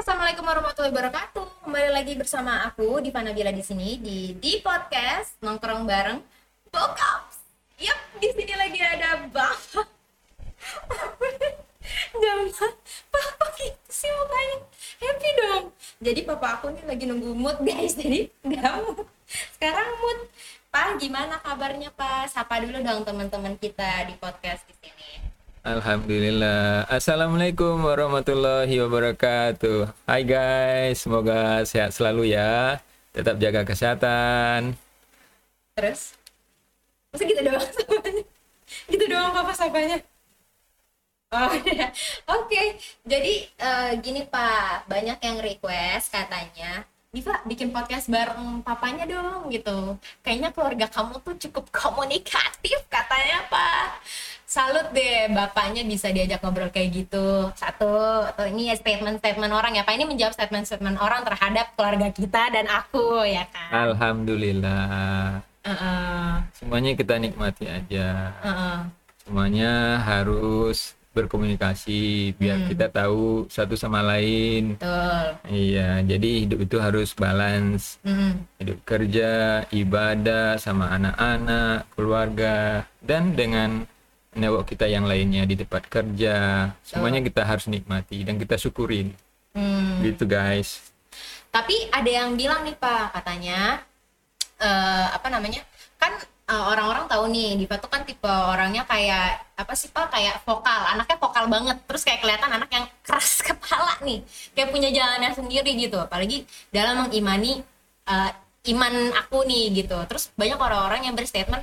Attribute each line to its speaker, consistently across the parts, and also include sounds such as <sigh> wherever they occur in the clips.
Speaker 1: Assalamualaikum warahmatullahi wabarakatuh. Kembali lagi bersama aku Diva Nabila di sini di di podcast nongkrong bareng Bokaps. Yap, di sini lagi ada Bapak. Jangan Papa gitu sih mukanya. Happy dong. Jadi papa aku nih lagi nunggu mood guys. Jadi nggak mood. Sekarang mood. Pak, gimana kabarnya Pak? Sapa dulu dong teman-teman kita di podcast di sini.
Speaker 2: Alhamdulillah. Assalamualaikum warahmatullahi wabarakatuh. Hai guys, semoga sehat selalu ya. Tetap jaga kesehatan.
Speaker 1: Terus? Masa gitu doang sapanya? <laughs> Gitu doang papa sapanya? Oh <laughs> ya, oke. Jadi eh, gini Pak, banyak yang request katanya, Diva bikin podcast bareng papanya dong gitu. Kayaknya keluarga kamu tuh cukup <laughs> komunikatif katanya Pak. Salut deh bapaknya bisa diajak ngobrol kayak gitu. Satu, tuh ini ya statement-statement orang ya Pak. Ini menjawab statement-statement orang terhadap keluarga kita dan aku ya kan.
Speaker 2: Alhamdulillah.
Speaker 1: Heeh,
Speaker 2: Semuanya kita nikmati aja.
Speaker 1: heeh.
Speaker 2: Semuanya harus berkomunikasi biar kita tahu satu sama lain.
Speaker 1: Betul.
Speaker 2: Iya, jadi hidup itu harus balance.
Speaker 1: Mm.
Speaker 2: Hidup kerja, ibadah sama anak-anak, keluarga, dan dengan network kita yang lainnya di tempat kerja. Semuanya kita harus nikmati dan kita syukurin.
Speaker 1: Hmm.
Speaker 2: Gitu guys.
Speaker 1: Tapi ada yang bilang nih Pak, katanya eh apa namanya? Kan eh, orang-orang tahu nih Diva tuh kan tipe orangnya kayak apa sih Pak? Kayak vokal, anaknya vokal banget. Terus kayak kelihatan anak yang keras <laughs> kepala nih, kayak punya jalannya sendiri gitu. Apalagi dalam mengimani eh, iman aku nih gitu. Terus banyak orang-orang yang berstatement,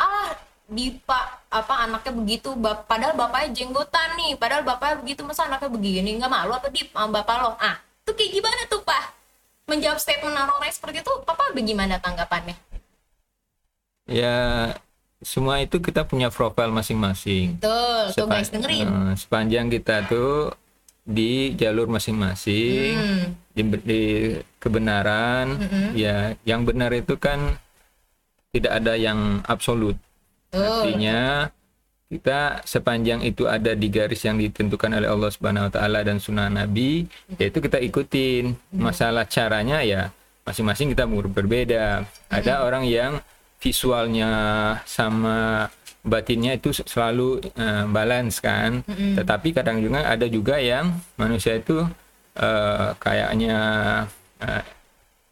Speaker 1: ah Diva apa anaknya begitu, bap padahal bapaknya jenggotan nih, padahal bapaknya begitu masa anaknya begini, nggak malu apa Dip sama bapak lo? Ah, tuh kayak gimana tuh Pak? Menjawab statement orang-orang seperti itu, Papa bagaimana tanggapannya?
Speaker 2: Ya semua itu kita punya profil masing-masing.
Speaker 1: Tuh, tuh
Speaker 2: Sepa-
Speaker 1: guys dengerin.
Speaker 2: eh, sepanjang kita tuh di jalur masing-masing,
Speaker 1: Hmm.
Speaker 2: di, di kebenaran, ya yang benar itu kan tidak ada yang absolut.
Speaker 1: Tuh.
Speaker 2: Artinya kita sepanjang itu ada di garis yang ditentukan oleh Allah Subhanahu wa taala dan sunnah Nabi, yaitu kita ikutin. Masalah caranya ya masing-masing kita ber- berbeda. Ada orang yang visualnya sama batinnya itu selalu eh, balance kan. Tetapi kadang juga ada juga yang manusia itu eh, kayaknya eh,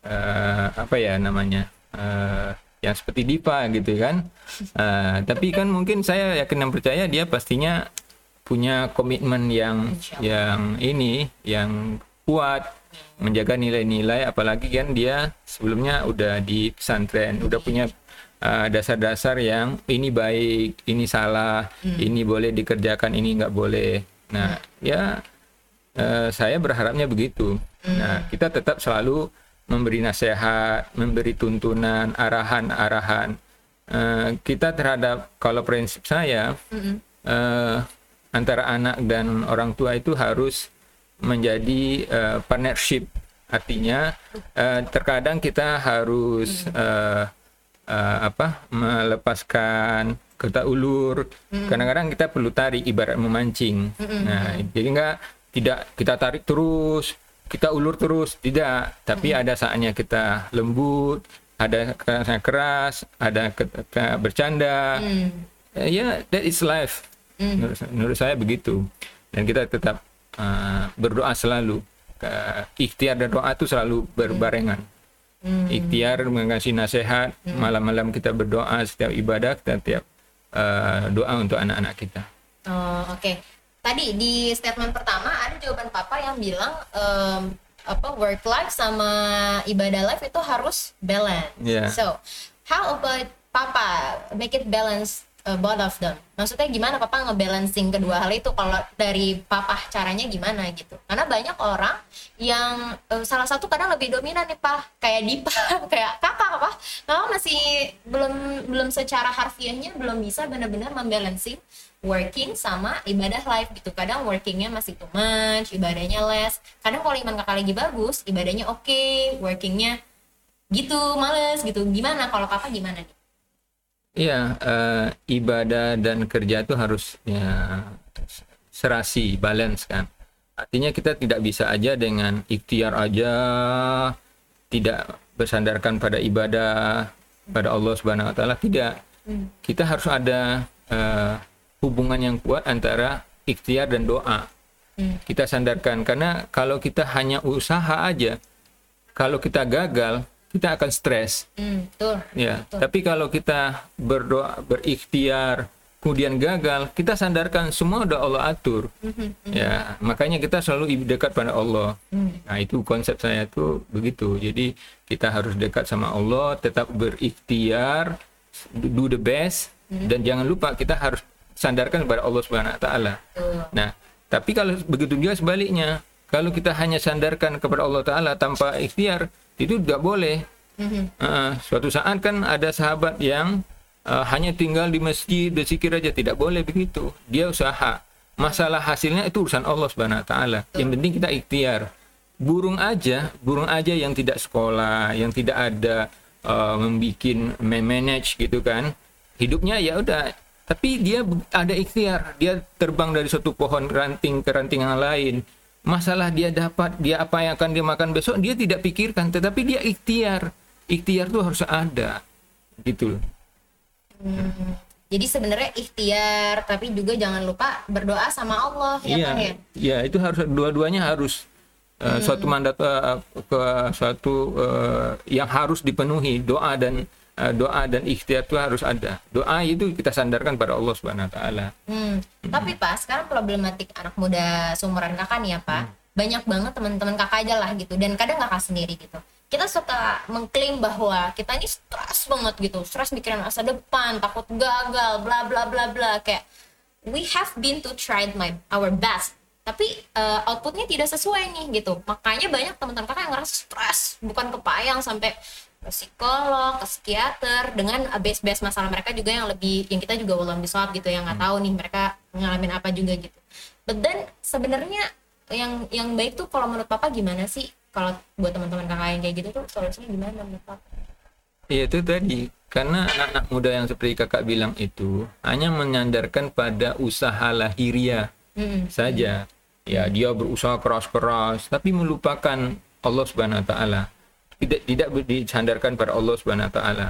Speaker 2: eh, apa ya namanya? eh, yang seperti Diva gitu kan. Eh, tapi kan mungkin saya yakin dan percaya dia pastinya punya komitmen yang yang ini yang kuat menjaga nilai-nilai apalagi kan dia sebelumnya udah di pesantren udah punya eh, dasar-dasar yang ini baik ini salah ini boleh dikerjakan ini nggak boleh. Nah ya eh, saya berharapnya begitu. Nah kita tetap selalu memberi nasihat memberi tuntunan arahan-arahan. Eh, kita terhadap kalau prinsip saya eh, antara anak dan orang tua itu harus menjadi eh, partnership. Artinya eh, terkadang kita harus eh, eh, apa melepaskan kita ulur. Kadang-kadang kita perlu tarik ibarat memancing. Nah jadi enggak tidak kita tarik terus kita ulur terus tidak. Tapi ada saatnya kita lembut ada saatnya keras ada ketika bercanda. Eh, ya that is life. Menurut, menurut saya begitu. Dan kita tetap uh, berdoa selalu. Ke- ikhtiar dan doa itu selalu berbarengan ikhtiar mengasih nasihat. Malam-malam kita berdoa setiap ibadah kita tiap uh, doa untuk anak-anak kita.
Speaker 1: Oh, Oke, tadi di statement pertama ada jawaban Papa yang bilang em, apa work life sama ibadah life itu harus balance.
Speaker 2: Yeah.
Speaker 1: So, how about Papa? Make it balance uh, both of them? Maksudnya gimana Papa ngebalancing kedua hal itu? Kalau dari Papa caranya gimana gitu? Karena banyak orang yang eh, salah satu kadang lebih dominan nih Pak, kayak Dipa, <laughs> kayak kakak apa? Kakak masih belum belum secara harfiahnya belum bisa benar-benar membalancing working sama ibadah life gitu kadang workingnya masih too much ibadahnya less kadang kalau iman kakak lagi bagus ibadahnya oke workingnya gitu males gitu gimana kalau kakak gimana nih
Speaker 2: Iya, eh, ibadah dan kerja itu harus ya serasi, balance kan. Artinya kita tidak bisa aja dengan ikhtiar aja tidak bersandarkan pada ibadah pada Allah Subhanahu wa taala tidak. Kita harus ada eh, hubungan yang kuat antara ikhtiar dan doa. Kita sandarkan karena kalau kita hanya usaha aja kalau kita gagal kita akan stres.
Speaker 1: Hmm, betul.
Speaker 2: Ya, tapi kalau kita berdoa, berikhtiar, kemudian gagal, kita sandarkan semua udah Allah atur. Ya, makanya kita selalu dekat pada Allah. Nah, itu konsep saya tuh begitu. Jadi kita harus dekat sama Allah, tetap berikhtiar, do the best, dan jangan lupa kita harus sandarkan kepada Allah Subhanahu wa taala.
Speaker 1: Betul.
Speaker 2: Nah, tapi kalau begitu juga sebaliknya, kalau kita hanya sandarkan kepada Allah Taala tanpa ikhtiar, itu tidak boleh. Uh, suatu saat kan ada sahabat yang uh, hanya tinggal di masjid berzikir aja, tidak boleh begitu. Dia usaha. Masalah hasilnya itu urusan Allah Subhanahu Wa Taala. Yang penting kita ikhtiar. Burung aja, burung aja yang tidak sekolah, yang tidak ada uh, membikin manage gitu kan, hidupnya ya udah tapi dia ada ikhtiar dia terbang dari suatu pohon ranting ke ranting yang lain masalah dia dapat dia apa yang akan dia makan besok dia tidak pikirkan. Tetapi dia ikhtiar. Ikhtiar tuh harus ada. Gitu loh.
Speaker 1: Hmm. Jadi sebenarnya ikhtiar, tapi juga jangan lupa berdoa sama Allah, ya
Speaker 2: iya.
Speaker 1: kan ya?
Speaker 2: iya itu harus dua-duanya harus uh, suatu mandat uh, ke suatu uh, yang harus dipenuhi doa dan doa dan ikhtiar itu harus ada doa itu kita sandarkan pada Allah Subhanahu Wa Taala
Speaker 1: Hmm. Tapi Pak, sekarang problematik anak muda seumuran kakak nih ya Pak, banyak banget teman-teman kakak aja lah gitu, dan kadang kakak sendiri gitu. Kita suka mengklaim bahwa kita ini stres banget gitu, stres mikirin masa depan, takut gagal, bla bla bla bla. Kayak we have been to tried my our best, tapi uh, outputnya tidak sesuai nih gitu. Makanya banyak teman-teman kakak yang ngerasa stres, bukan kepayang sampai ke psikolog, ke psikiater dengan base-base masalah mereka juga yang lebih yang kita juga belum bisa gitu yang nggak tahu nih mereka ngalamin apa juga gitu. But then sebenarnya yang yang baik tuh kalau menurut papa gimana sih kalau buat teman-teman kakak yang kayak gitu tuh solusinya gimana menurut papa?
Speaker 2: Iya itu tadi karena anak-anak muda yang seperti kakak bilang itu hanya menyandarkan pada usaha lahiriah
Speaker 1: Mm-mm.
Speaker 2: saja. Ya dia berusaha keras-keras tapi melupakan Allah Subhanahu Wa Taala. Tidak tidak disandarkan pada Allah Subhanahu Wa Taala.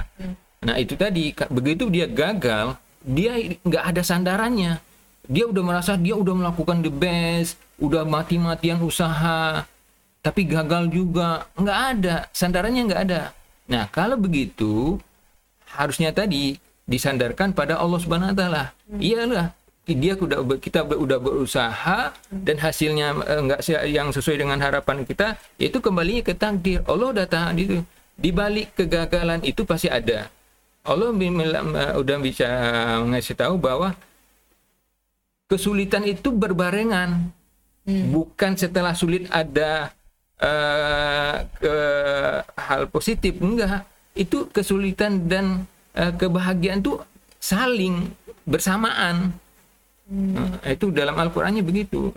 Speaker 2: Nah itu tadi begitu dia gagal dia nggak ada sandarannya. Dia udah merasa dia udah melakukan the best, udah mati-matian usaha, tapi gagal juga. Nggak ada sandarannya nggak ada. Nah kalau begitu harusnya tadi disandarkan pada Allah Subhanahu Wa Taala. Iyalah dia udah kita udah berusaha dan hasilnya eh, nggak se- yang sesuai dengan harapan kita itu kembalinya ke takdir. Allah udah tahan itu di balik kegagalan itu pasti ada. Allah eh, udah bisa ngasih tahu bahwa kesulitan itu berbarengan. Bukan setelah sulit ada eh, ke hal positif enggak. Itu kesulitan dan eh, kebahagiaan itu saling bersamaan Nah, itu dalam Al-Qur'annya begitu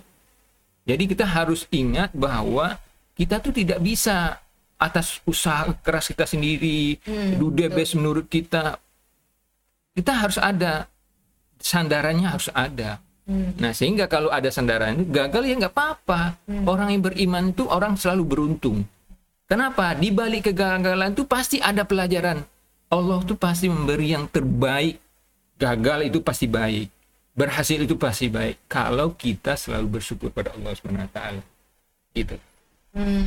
Speaker 2: jadi kita harus ingat bahwa kita tuh tidak bisa atas usaha keras kita sendiri do the best menurut kita kita harus ada sandarannya harus ada Nah, sehingga kalau ada sandaran gagal ya nggak apa-apa. Orang yang beriman itu orang selalu beruntung. Kenapa? Di balik kegagalan itu pasti ada pelajaran. Allah tuh pasti memberi yang terbaik. Gagal itu pasti baik. Berhasil itu pasti baik. Kalau kita selalu bersyukur pada Allah Subhanahu wa taala. Gitu.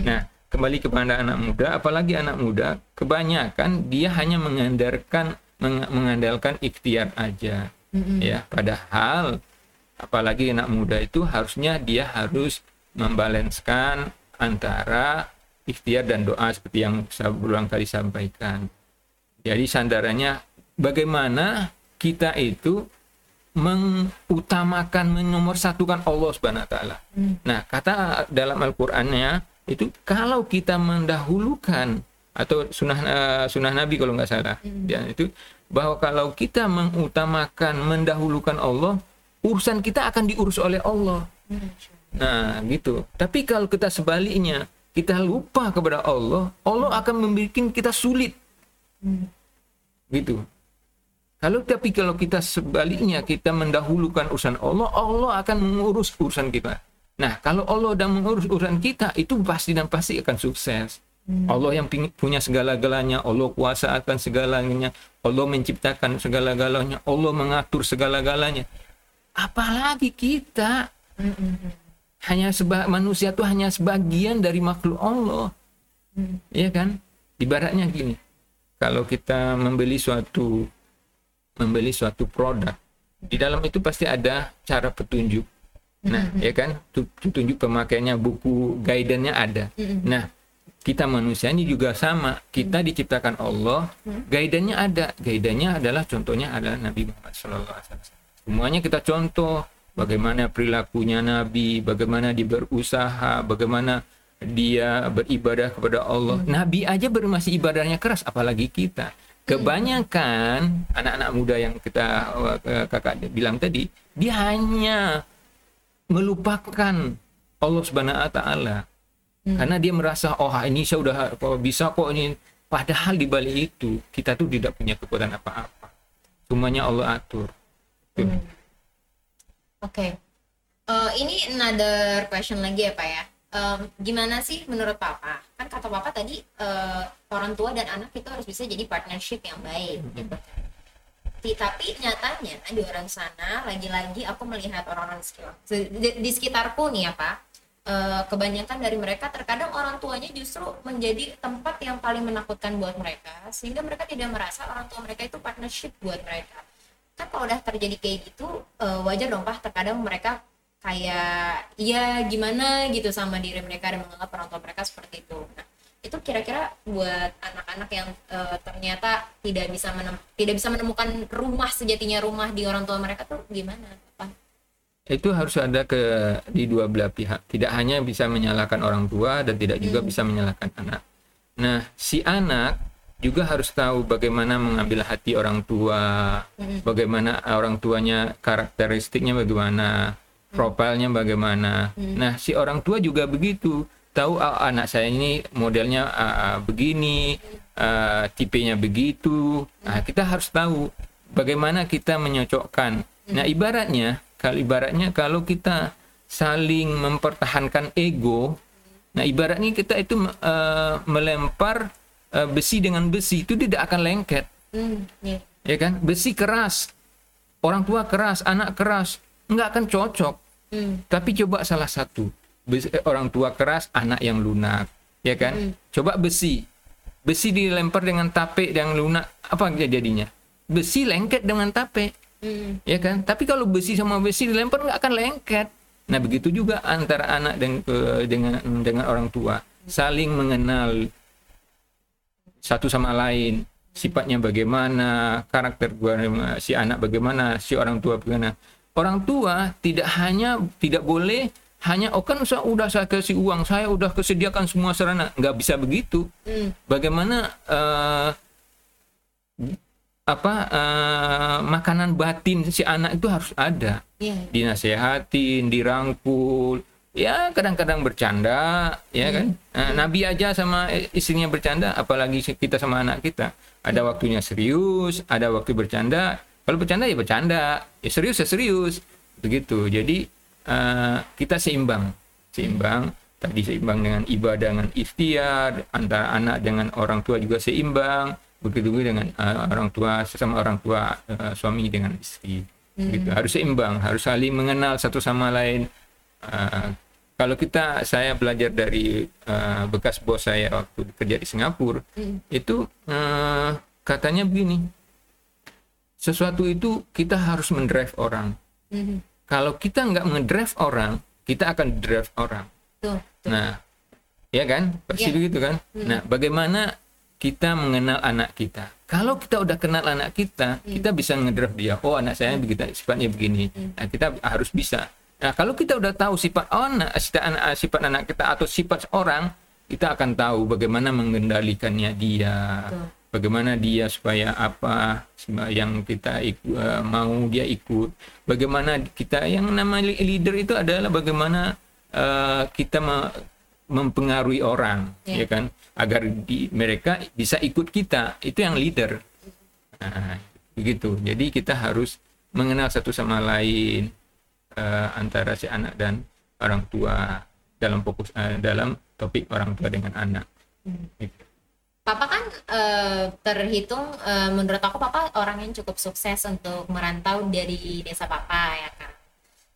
Speaker 2: Nah, kembali kepada anak muda, apalagi anak muda, kebanyakan dia hanya mengandalkan meng- mengandalkan ikhtiar aja. Ya, padahal apalagi anak muda itu harusnya dia harus membalenskan antara ikhtiar dan doa seperti yang saya berulang kali sampaikan. Jadi sandarannya bagaimana kita itu mengutamakan menomorsatukan Allah Subhanahu wa taala. Nah, kata dalam Al-Qur'annya itu kalau kita mendahulukan atau sunnah eh, sunnah Nabi kalau nggak salah, ya itu bahwa kalau kita mengutamakan mendahulukan Allah, urusan kita akan diurus oleh Allah. Nah, gitu. Tapi kalau kita sebaliknya, kita lupa kepada Allah, Allah akan membuat kita sulit. Gitu. Kalau tapi kalau kita sebaliknya kita mendahulukan urusan Allah, Allah akan mengurus urusan kita. Nah, kalau Allah udah mengurus urusan kita, itu pasti dan pasti akan sukses. Allah yang punya segala-galanya, Allah kuasa akan segalanya, Allah menciptakan segala-galanya, Allah mengatur segala-galanya. Apalagi kita hanya seba manusia itu hanya sebagian dari makhluk Allah. Iya kan? Ibaratnya gini. Kalau kita membeli suatu membeli suatu produk, di dalam itu pasti ada cara petunjuk. Nah, ya kan? Tu- Petunjuk pemakaiannya, buku guidance-nya ada. Nah, kita manusia ini juga sama. Kita diciptakan Allah, guidance-nya ada. Guidance-nya adalah contohnya adalah Nabi Muhammad SAW. Semuanya kita contoh bagaimana perilakunya Nabi, bagaimana dia berusaha, bagaimana dia beribadah kepada Allah. Nabi aja masih ibadahnya keras, apalagi kita. Kebanyakan anak-anak muda yang kita eh, kakak bilang tadi, dia hanya melupakan Allah Subhanahu wa taala. Karena dia merasa oh ini saya udah kok bisa kok ini padahal di balik itu kita tuh tidak punya kekuatan apa-apa. Semuanya Allah atur. Tuh.
Speaker 1: Oke. Eh, ini another question lagi ya Pak ya. Em, gimana sih menurut Papa? Kan kata Papa tadi eh, orang tua dan anak itu harus bisa jadi partnership yang baik gitu. Tapi nyatanya di orang sana lagi-lagi aku melihat orang-orang di sekitar, di, di sekitarku nih ya Pak. eh, kebanyakan dari mereka terkadang orang tuanya justru menjadi tempat yang paling menakutkan buat mereka sehingga mereka tidak merasa orang tua mereka itu partnership buat mereka kan kalau udah terjadi kayak gitu eh, wajar dong pak terkadang mereka kayak iya gimana gitu sama diri mereka dan menganggap orang tua mereka seperti itu nah itu kira-kira buat anak-anak yang eh, ternyata tidak bisa menem- tidak bisa menemukan rumah sejatinya rumah di orang tua mereka tuh gimana Pak?
Speaker 2: Itu harus ada ke di dua belah pihak. Tidak hanya bisa menyalahkan orang tua dan tidak juga bisa menyalahkan anak. Nah, si anak juga harus tahu bagaimana mengambil hati orang tua, bagaimana orang tuanya karakteristiknya bagaimana, profilnya bagaimana. Nah, si orang tua juga begitu. Tahu "Ah, anak saya ini modelnya ah, begini, ah, tipenya begitu. Nah, kita harus tahu bagaimana kita menyocokkan. Nah, ibaratnya kalau ibaratnya kalau kita saling mempertahankan ego, nah ibaratnya kita itu eh, melempar eh, besi dengan besi itu tidak akan lengket,
Speaker 1: Hmm, iya.
Speaker 2: ya kan? Besi keras, orang tua keras, anak keras, nggak akan cocok.
Speaker 1: Hmm,
Speaker 2: Tapi coba salah satu, eh, orang tua keras, anak yang lunak, ya kan? Coba besi, besi dilempar dengan tape yang lunak, apa jadinya? Besi lengket dengan tape.
Speaker 1: Hmm,
Speaker 2: ya kan? Tapi kalau besi sama besi dilempar nggak akan lengket. Nah begitu juga antara anak ke- dengan dengan orang tua. Saling mengenal satu sama lain. Sifatnya bagaimana karakter gua si anak bagaimana si orang tua bagaimana orang tua tidak hanya tidak boleh hanya oh kan saya udah saya kasih uang saya udah kesediakan semua sarana. Nggak bisa begitu.
Speaker 1: Hmm,
Speaker 2: bagaimana eh, apa eh, makanan batin si anak itu harus ada.
Speaker 1: Iya.
Speaker 2: dinasehatin dirangkul ya kadang-kadang bercanda ya kan? Nah, Nabi aja sama istrinya bercanda apalagi kita sama anak kita. Ada waktunya serius ada waktu bercanda kalau bercanda ya bercanda. Ya serius ya serius. Begitu. Jadi eh, kita seimbang. Seimbang. Tadi seimbang dengan ibadah dengan ikhtiar antara anak dengan orang tua juga seimbang. Begitu juga dengan eh, orang tua sesama orang tua eh, suami dengan istri. Gitu harus seimbang. Harus saling mengenal satu sama lain. Uh, kalau kita saya belajar dari uh, bekas bos saya waktu kerja di Singapura itu uh, katanya begini sesuatu itu kita harus mendrive orang.
Speaker 1: Hmm,
Speaker 2: kalau kita nggak ngedrive orang kita akan drive orang.
Speaker 1: Tuh, tuh.
Speaker 2: nah ya kan? Pasti
Speaker 1: Iya.
Speaker 2: begitu kan? Nah bagaimana kita mengenal anak kita? Kalau kita udah kenal anak kita kita bisa ngedrive dia. Oh anak saya begitu sifatnya begini. Nah kita harus bisa. Nah kalau kita udah tahu sifat anak sifat anak sifat anak kita atau sifat orang kita akan tahu bagaimana mengendalikannya dia.
Speaker 1: Betul.
Speaker 2: Bagaimana dia supaya apa yang kita iku- eh, mau dia ikut bagaimana kita yang nama leader itu adalah bagaimana eh, kita me- mempengaruhi orang
Speaker 1: Ya.
Speaker 2: ya kan agar di, mereka bisa ikut kita itu yang leader nah, begitu jadi kita harus mengenal satu sama lain eh, antara si anak dan orang tua dalam fokus eh, dalam topik orang tua dengan anak. Gitu.
Speaker 1: Papa kan eh, terhitung eh, menurut aku Papa orang yang cukup sukses untuk merantau dari desa Papa ya kan.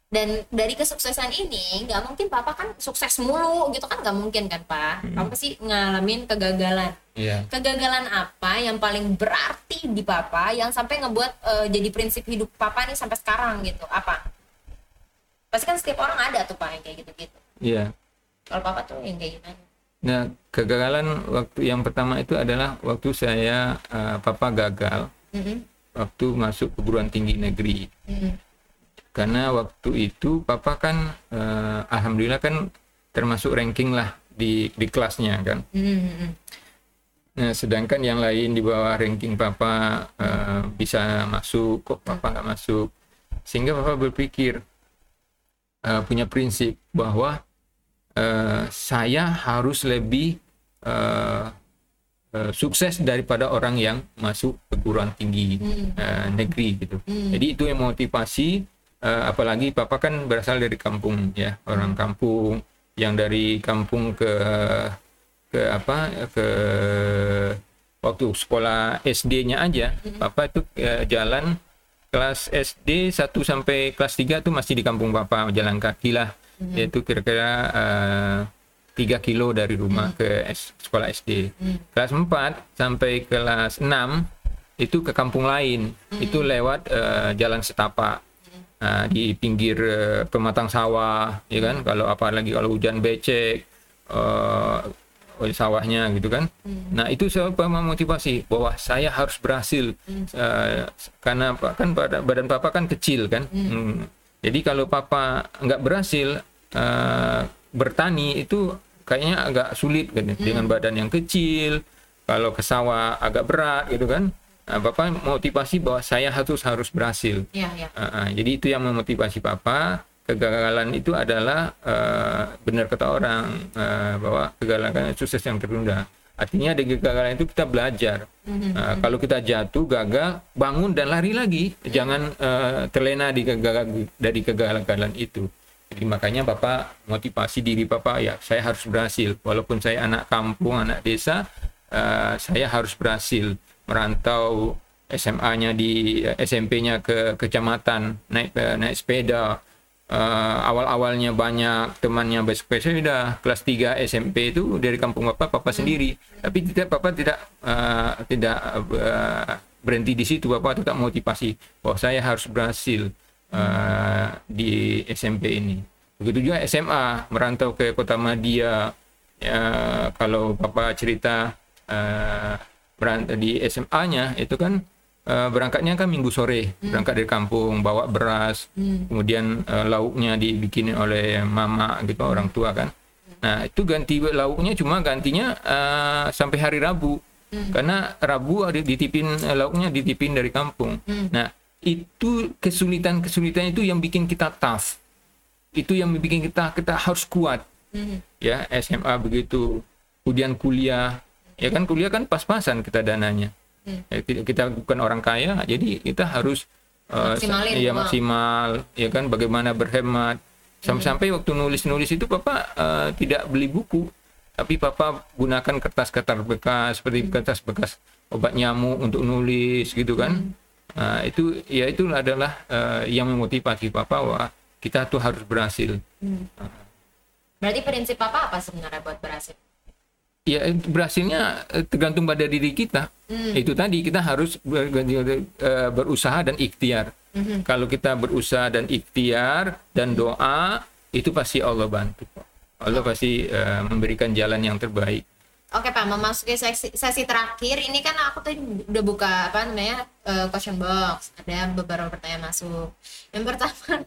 Speaker 1: Dan dari kesuksesan ini nggak mungkin Papa kan sukses mulu gitu kan nggak mungkin kan Pak. Papa pasti ngalamin kegagalan.
Speaker 2: Iya.
Speaker 1: Kegagalan apa yang paling berarti di Papa yang sampai ngebuat eh, jadi prinsip hidup Papa nih sampai sekarang gitu? Apa? Pasti kan setiap orang ada tuh Pak yang kayak gitu-gitu.
Speaker 2: Iya.
Speaker 1: Kalau Papa tuh yang kayak gimana?
Speaker 2: Nah, kegagalan waktu yang pertama itu adalah waktu saya eh, papa gagal
Speaker 1: Mhm,
Speaker 2: waktu masuk perguruan tinggi negeri.
Speaker 1: mhm,
Speaker 2: Karena waktu itu papa kan eh, alhamdulillah kan termasuk ranking lah di di kelasnya kan.
Speaker 1: mhm, mhm.
Speaker 2: Nah, sedangkan yang lain di bawah ranking papa eh, bisa masuk, kok papa nggak masuk. Sehingga papa berpikir eh, punya prinsip bahwa eh, saya harus lebih eh, eh, sukses daripada orang yang masuk perguruan tinggi eh, negeri gitu. Jadi itu yang motivasi eh, apalagi papa kan berasal dari kampung ya, orang kampung yang dari kampung ke ke apa ke waktu sekolah SD-nya aja papa itu eh, jalan kelas SD 1 sampai kelas 3 tuh masih di kampung papa jalan kaki lah yaitu kira-kira eh, 3 kilo dari rumah ke S- sekolah SD kelas 4 sampai kelas 6 itu ke kampung lain. Itu lewat eh, jalan setapak Nah, di pinggir eh, pematang sawah ya kan? Kalau apalagi kalau hujan becek oleh sawahnya gitu kan? Nah itu saya memotivasi bahwa saya harus berhasil Eh, karena apa, kan badan, badan papa kan kecil kan? Hmm. jadi kalau papa nggak berhasil eh, bertani itu kayaknya agak sulit kan dengan badan yang kecil kalau ke sawah agak berat gitu kan nah, papa motivasi bahwa saya harus harus berhasil
Speaker 1: Iya, iya.
Speaker 2: Ah, ah, jadi itu yang memotivasi papa. Kegagalan itu adalah eh, benar kata orang eh, bahwa kegagalan itu sukses yang tertunda. Artinya dari kegagalan itu kita belajar. Ah, kalau kita jatuh, gagal, bangun dan lari lagi. Jangan eh, terlena di kegagal- dari kegagalan itu. Jadi makanya Bapak motivasi diri Bapak ya, saya harus berhasil. Walaupun saya anak kampung, anak desa, eh, saya harus berhasil merantau SMA-nya di eh, SMP-nya ke kecamatan naik eh, naik sepeda. Eh, awal-awalnya banyak temannya bersepeda kelas 3 SMP itu dari kampung bapak papa sendiri. Tapi tidak papa tidak eh, tidak eh, berhenti di situ. Bapak tetap motivasi bahwa saya harus berhasil eh, di SMP ini. Begitu juga SMA merantau ke kota Madia ya kalau papa cerita eh, berantau di SMA-nya itu kan eh, berangkatnya kan minggu sore berangkat dari kampung bawa beras kemudian eh, lauknya dibikin oleh mama gitu orang tua kan. Nah itu ganti lauknya cuma gantinya eh, sampai hari Rabu. Karena Rabu ada ditipin lauknya ditipin dari kampung. Nah itu kesulitan kesulitan itu yang bikin kita tough. Itu yang bikin kita kita harus kuat. Ya SMA begitu kemudian kuliah. Ya kan kuliah kan pas-pasan kita dananya. Ya, kita, bukan orang kaya jadi kita harus
Speaker 1: Maksimalin
Speaker 2: ya maksimal ya kan bagaimana berhemat. Sampai-sampai waktu nulis-nulis itu papa eh, tidak beli buku tapi papa gunakan kertas-kertas bekas seperti kertas bekas obat nyamuk untuk nulis gitu kan Nah, itu ya itu adalah eh, yang memotivasi papa wah kita tuh harus berhasil.
Speaker 1: Berarti prinsip Papa apa sebenarnya buat berhasil?
Speaker 2: ya berhasilnya eh, tergantung pada diri kita. Itu tadi kita harus ber- eh, berusaha dan ikhtiar. Kalau kita berusaha dan ikhtiar dan doa itu pasti Allah bantu. Allah pasti eh, memberikan jalan yang terbaik
Speaker 1: Oke Pak, memasuki sesi, sesi terakhir ini kan aku tadi udah buka apa namanya eh, question box, ada beberapa pertanyaan masuk. Yang pertama,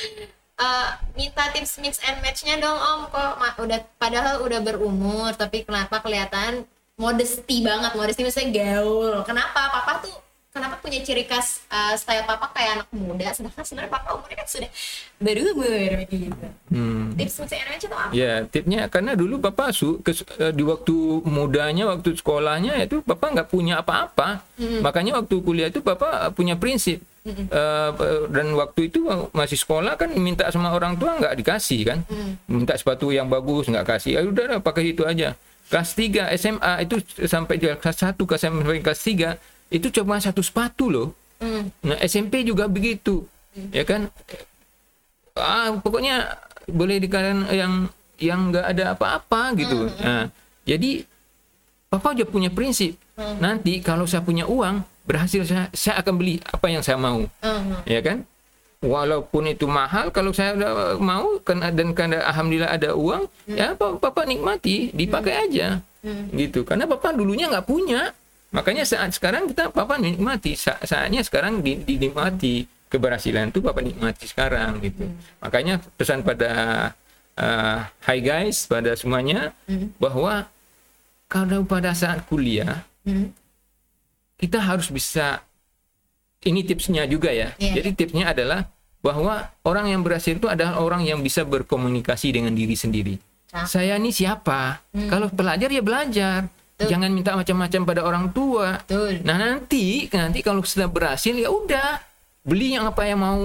Speaker 1: <laughs> eh, minta tips mix and matchnya dong Om, kok ma- udah padahal udah berumur tapi kenapa kelihatan modesty banget, modesty maksudnya gaul. Kenapa Papa tuh kenapa punya ciri khas eh, style Papa kayak anak muda, sedangkan sebenarnya Papa umurnya kan sudah berumur gitu.
Speaker 2: Hmm.
Speaker 1: Tips and match itu apa?
Speaker 2: Ya, tipnya karena dulu Bapak su, kes- eh, di waktu mudanya, waktu sekolahnya itu Bapak nggak punya apa-apa. Makanya waktu kuliah itu Bapak punya prinsip. Eh, dan waktu itu masih sekolah kan minta sama orang tua nggak dikasih kan minta sepatu yang bagus nggak kasih ya udah pakai itu aja kelas 3 SMA itu sampai di kelas 1 ke sampai kelas 3 itu cuma satu sepatu loh.
Speaker 1: Hmm.
Speaker 2: nah SMP juga begitu ya kan? Ah pokoknya boleh dikatakan yang yang nggak ada apa-apa gitu. Nah jadi papa udah punya prinsip nanti kalau saya punya uang berhasil saya, saya akan beli apa yang saya mau
Speaker 1: Hmm.
Speaker 2: ya kan? Walaupun itu mahal kalau saya udah mau kan dan karena alhamdulillah ada uang ya papa, papa nikmati dipakai aja gitu. Karena papa dulunya nggak punya makanya saat sekarang kita papa nikmati Sa- saatnya sekarang di- dinikmati keberhasilan itu papa nikmati sekarang gitu makanya pesan pada uh, hi guys pada semuanya bahwa kalau pada saat kuliah
Speaker 1: Hmm.
Speaker 2: kita harus bisa ini tipsnya juga ya.
Speaker 1: Iya,
Speaker 2: Jadi tipsnya adalah bahwa orang yang berhasil itu adalah orang yang bisa berkomunikasi dengan diri sendiri.
Speaker 1: Ah.
Speaker 2: Saya ini siapa?
Speaker 1: Hmm.
Speaker 2: Kalau belajar ya belajar.
Speaker 1: Betul.
Speaker 2: Jangan minta macam-macam pada orang tua.
Speaker 1: Betul.
Speaker 2: Nah nanti nanti kalau sudah berhasil ya udah. Beli yang apa yang mau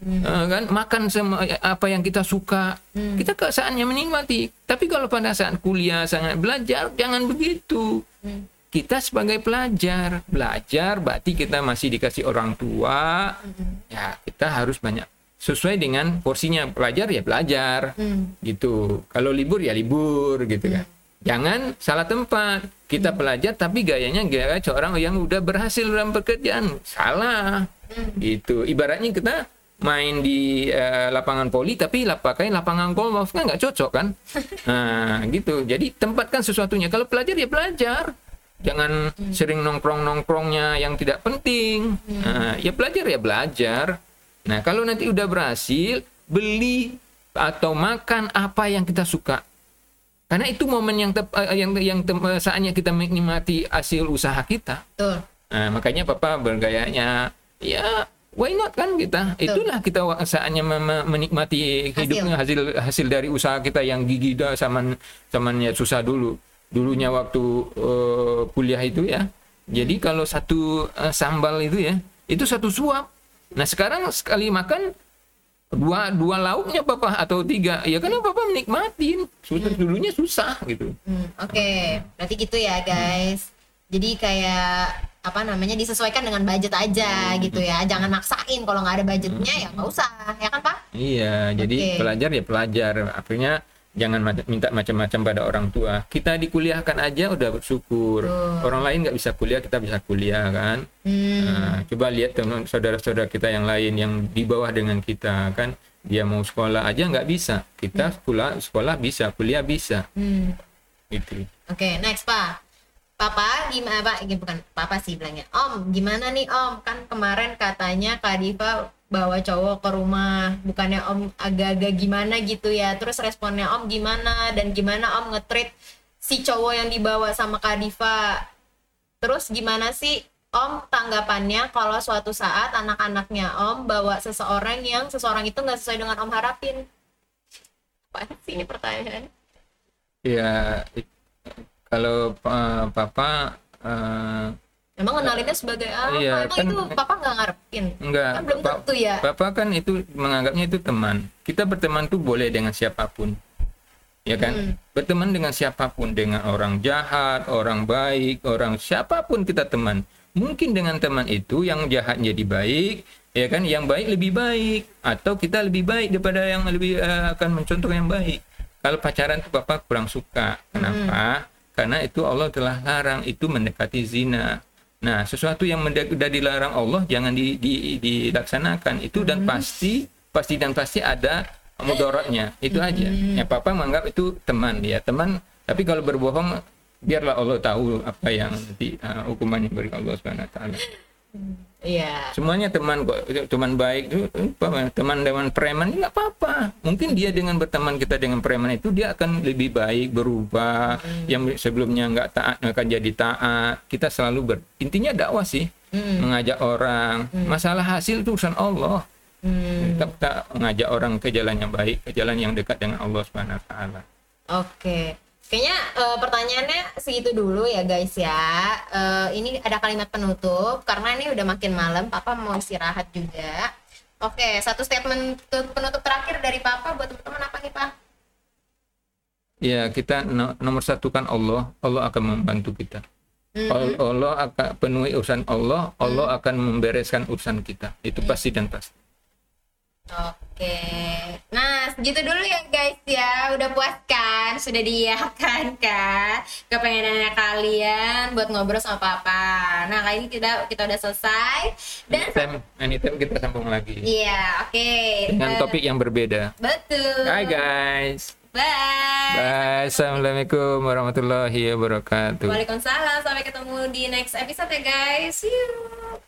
Speaker 2: Eh, kan? Makan sama apa yang kita suka. Kita ke saatnya menikmati. Tapi kalau pada saat kuliah sangat belajar jangan begitu.
Speaker 1: Hmm.
Speaker 2: kita sebagai pelajar belajar berarti kita masih dikasih orang tua. Ya kita harus banyak sesuai dengan porsinya. Pelajar ya belajar.
Speaker 1: Hmm.
Speaker 2: gitu. Kalau libur ya libur gitu kan jangan salah tempat. Kita pelajar tapi gayanya gaya seorang yang udah berhasil dalam pekerjaan. Salah. Gitu ibaratnya kita main di eh, lapangan poli tapi pakai lapangan golf. Kan nggak cocok kan? <laughs> Nah gitu. Jadi tempatkan sesuatunya. Kalau pelajar ya belajar. Jangan sering nongkrong nongkrongnya yang tidak penting. Nah, ya belajar ya belajar. Nah kalau nanti udah berhasil beli atau makan apa yang kita suka karena itu momen yang tep, eh, yang yang tem- eh, saatnya kita menikmati hasil usaha kita.
Speaker 1: Betul.
Speaker 2: Nah, makanya papa bergayanya ya why not kan kita? Itulah kita saatnya me- me- menikmati hidupnya hasil hasil dari usaha kita yang gigi dah zaman zamannya susah dulu. Dulunya waktu eh, kuliah itu ya. Jadi kalau satu eh, sambal itu ya itu satu suap. Nah sekarang sekali makan dua dua lauknya papa atau tiga ya karena papa menikmatin susah dulunya susah gitu
Speaker 1: Hmm, Oke, berarti gitu ya guys. Jadi kayak apa namanya disesuaikan dengan budget aja gitu ya. Jangan maksain kalau nggak ada budgetnya ya nggak usah, ya kan Pak?
Speaker 2: Iya, jadi pelajar ya pelajar. Artinya jangan minta macam-macam pada orang tua. Kita dikuliahkan aja udah bersyukur. Orang lain nggak bisa kuliah, kita bisa kuliah kan.
Speaker 1: Hmm,
Speaker 2: Nah, coba lihat teman saudara-saudara kita yang lain yang di bawah dengan kita kan. Dia mau sekolah aja nggak bisa. Kita sekolah sekolah bisa, kuliah bisa.
Speaker 1: hmm.
Speaker 2: Gitu.
Speaker 1: Oke, next Pak. Papa gimana Pak? Ini bukan Papa sih bilangnya. Om, gimana nih Om? Kan kemarin katanya Kak Diva bawa cowok ke rumah. Bukannya Om agak-agak gimana gitu ya. Terus responnya Om gimana dan gimana Om nge-treat si cowok yang dibawa sama Kak Diva. Terus gimana sih Om tanggapannya kalau suatu saat anak-anaknya Om bawa seseorang yang seseorang itu nggak sesuai dengan Om harapin? Apa ini pertanyaan?
Speaker 2: Ya kalau eh, papa eh,
Speaker 1: Emang ngenalinnya sebagai apa?
Speaker 2: Iya,
Speaker 1: Emang
Speaker 2: kan-
Speaker 1: itu papa nggak ngarepin?
Speaker 2: enggak
Speaker 1: Kan belum
Speaker 2: Papa-
Speaker 1: tentu ya.
Speaker 2: Bapak kan itu menganggapnya itu teman. Kita berteman tuh boleh dengan siapa pun. Ya kan?
Speaker 1: Hmm.
Speaker 2: Berteman dengan siapa pun, dengan orang jahat, orang baik, orang siapa pun kita teman. Mungkin dengan teman itu yang jahat jadi baik, ya kan? Yang baik lebih baik atau kita lebih baik daripada yang lebih eh, akan mencontoh yang baik. Kalau pacaran tuh Bapak kurang suka. Kenapa? Karena itu Allah telah larang itu mendekati zina. Nah, sesuatu yang sudah dilarang Allah jangan di, di- dilaksanakan itu dan pasti pasti dan pasti ada mudaratnya. Itu aja. Ya papa menganggap itu teman ya, teman. Tapi kalau berbohong biarlah Allah tahu apa yang nanti uh, hukumannya beri Allah Subhanahu wa taala.
Speaker 1: Iya.
Speaker 2: Semuanya teman kok, teman baik itu apa, teman dengan preman nggak apa-apa. Mungkin dia dengan berteman kita dengan preman itu dia akan lebih baik berubah. Yang sebelumnya nggak taat akan jadi taat. Kita selalu ber intinya dakwah sih, mengajak orang. Masalah hasil itu urusan Allah.
Speaker 1: Hmm,
Speaker 2: Kita, kita mengajak orang ke jalan yang baik, ke jalan yang dekat dengan Allah Subhanahu wa taala.
Speaker 1: Oke. Kayaknya eh, pertanyaannya segitu dulu ya guys ya. Eh, ini ada kalimat penutup karena ini udah makin malam. Papa mau istirahat juga. Oke, satu statement tu- penutup terakhir dari Papa buat teman-teman apa nih Pak?
Speaker 2: Ya, kita no- nomor satu kan Allah, Allah akan membantu kita. Al- Allah akan penuhi urusan Allah, Allah akan membereskan urusan kita. Itu pasti dan pasti.
Speaker 1: Oke, nah segitu dulu ya guys ya. Udah puas kan? Sudah diiyakan kan? Kepengenannya kalian buat ngobrol sama Papa. Nah kali ini kita kita udah selesai dan
Speaker 2: Anytime, anytime kita sambung lagi
Speaker 1: iya oke.
Speaker 2: dengan
Speaker 1: Eh,
Speaker 2: topik yang berbeda.
Speaker 1: Betul.
Speaker 2: Hai guys.
Speaker 1: Bye.
Speaker 2: Bye. Assalamualaikum warahmatullahi wabarakatuh.
Speaker 1: Waalaikumsalam. Sampai ketemu di next episode ya guys. See you.